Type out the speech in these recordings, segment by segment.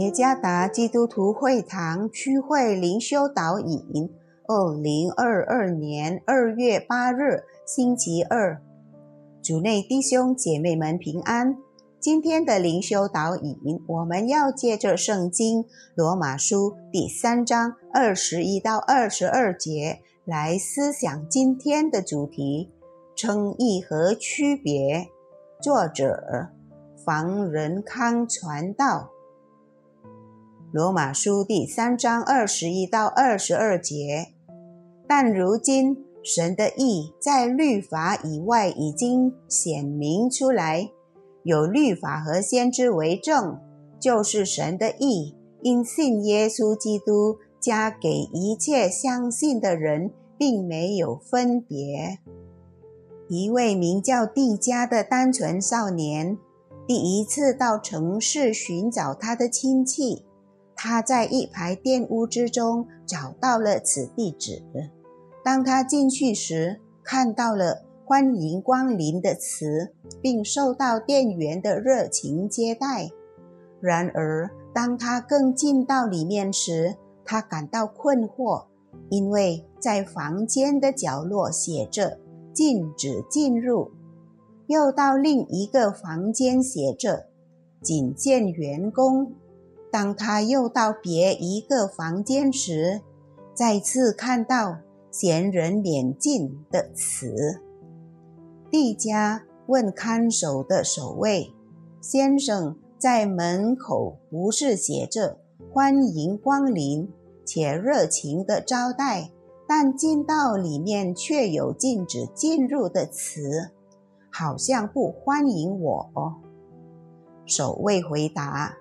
耶加达基督徒会堂区会灵修导引，二零二二年二月八日，星期二，主内弟兄姐妹们平安。今天的灵修导引，我们要借着圣经罗马书第三章二十一到二十二节来思想今天的主题：称义和区别。作者房仁康传道。罗马书第三章二十一到二十二节。但如今神的意在律法以外已经显明出来，有律法和先知为证，就是神的意，因信耶稣基督加给一切相信的人，并没有分别。一位名叫蒂迦的单纯少年，第一次到城市寻找他的亲戚。他在一排店屋之中找到了此地址。当他进去时，看到了“欢迎光临”的词，并受到店员的热情接待。然而，当他更进到里面时，他感到困惑，因为在房间的角落写着。禁止进入。又到另一个房间，写着“仅见员工”。当他又到别一个房间时，再次看到“闲人免进”的词。蒂迦问看守的守卫：“先生，在门口不是写着‘欢迎光临’且热情的招待？”但进到里面却有禁止进入的词，好像不欢迎我。守卫回答：“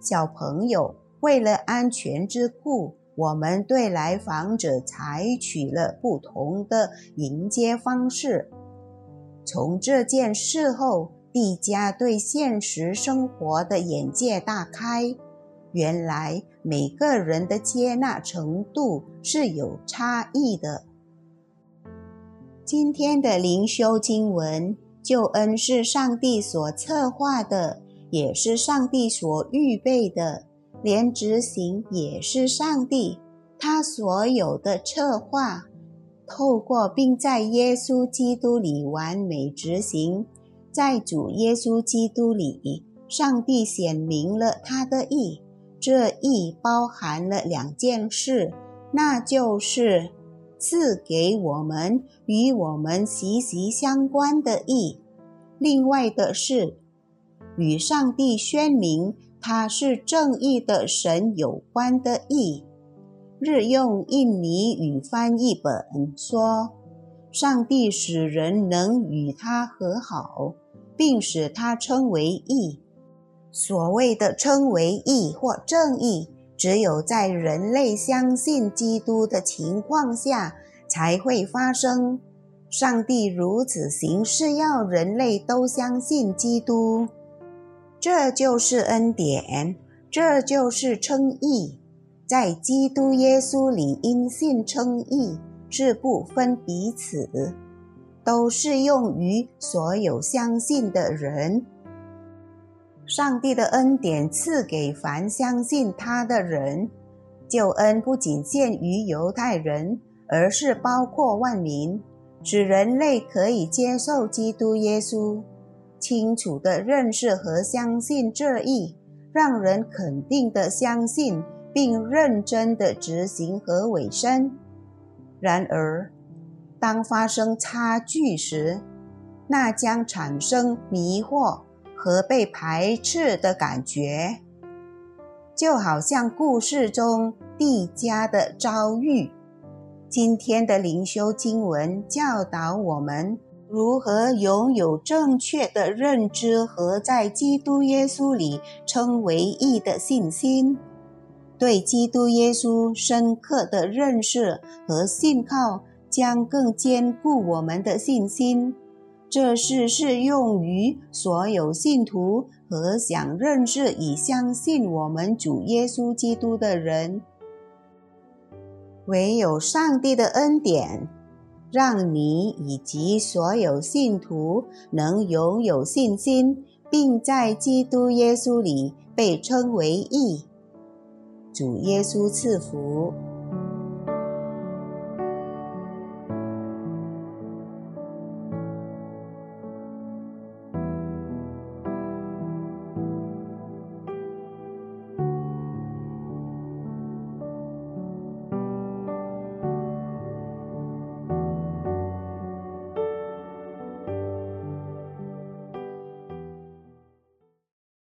小朋友，为了安全之故，我们对来访者采取了不同的迎接方式。”从这件事后，蒂迦对现实生活的眼界大开。原来每个人的接纳程度是有差异的。今天的灵修经文，救恩是上帝所策划的，也是上帝所预备的，连执行也是上帝。他所有的策划，透过并在耶稣基督里完美执行，在主耶稣基督里，上帝显明了他的意。这意包含了两件事，那就是赐给我们与我们息息相关的意；另外的是与上帝宣明他是正义的神有关的意。日用印尼语翻译本说：“上帝使人能与他和好，并使他称为义。”所谓的称为义或正义，只有在人类相信基督的情况下才会发生。上帝如此行是要人类都相信基督，这就是恩典，这就是称义。在基督耶稣里因信称义，是不分彼此，都适用于所有相信的人。上帝的恩典赐给凡相信他的人，救恩不仅限于犹太人，而是包括万民，使人类可以接受基督耶稣，清楚地认识和相信这一，让人肯定地相信，并认真地执行和委身。然而，当发生差距时，那将产生迷惑。和被排斥的感觉，就好像故事中蒂迦的遭遇。今天的灵修经文教导我们如何拥有正确的认知和在基督耶稣里称为义的信心。对基督耶稣深刻的认识和信靠，将更坚固我们的信心。这是适用于所有信徒和想认识与相信我们主耶稣基督的人。唯有上帝的恩典，让你以及所有信徒能拥有信心，并在基督耶稣里被称为义，主耶稣赐福。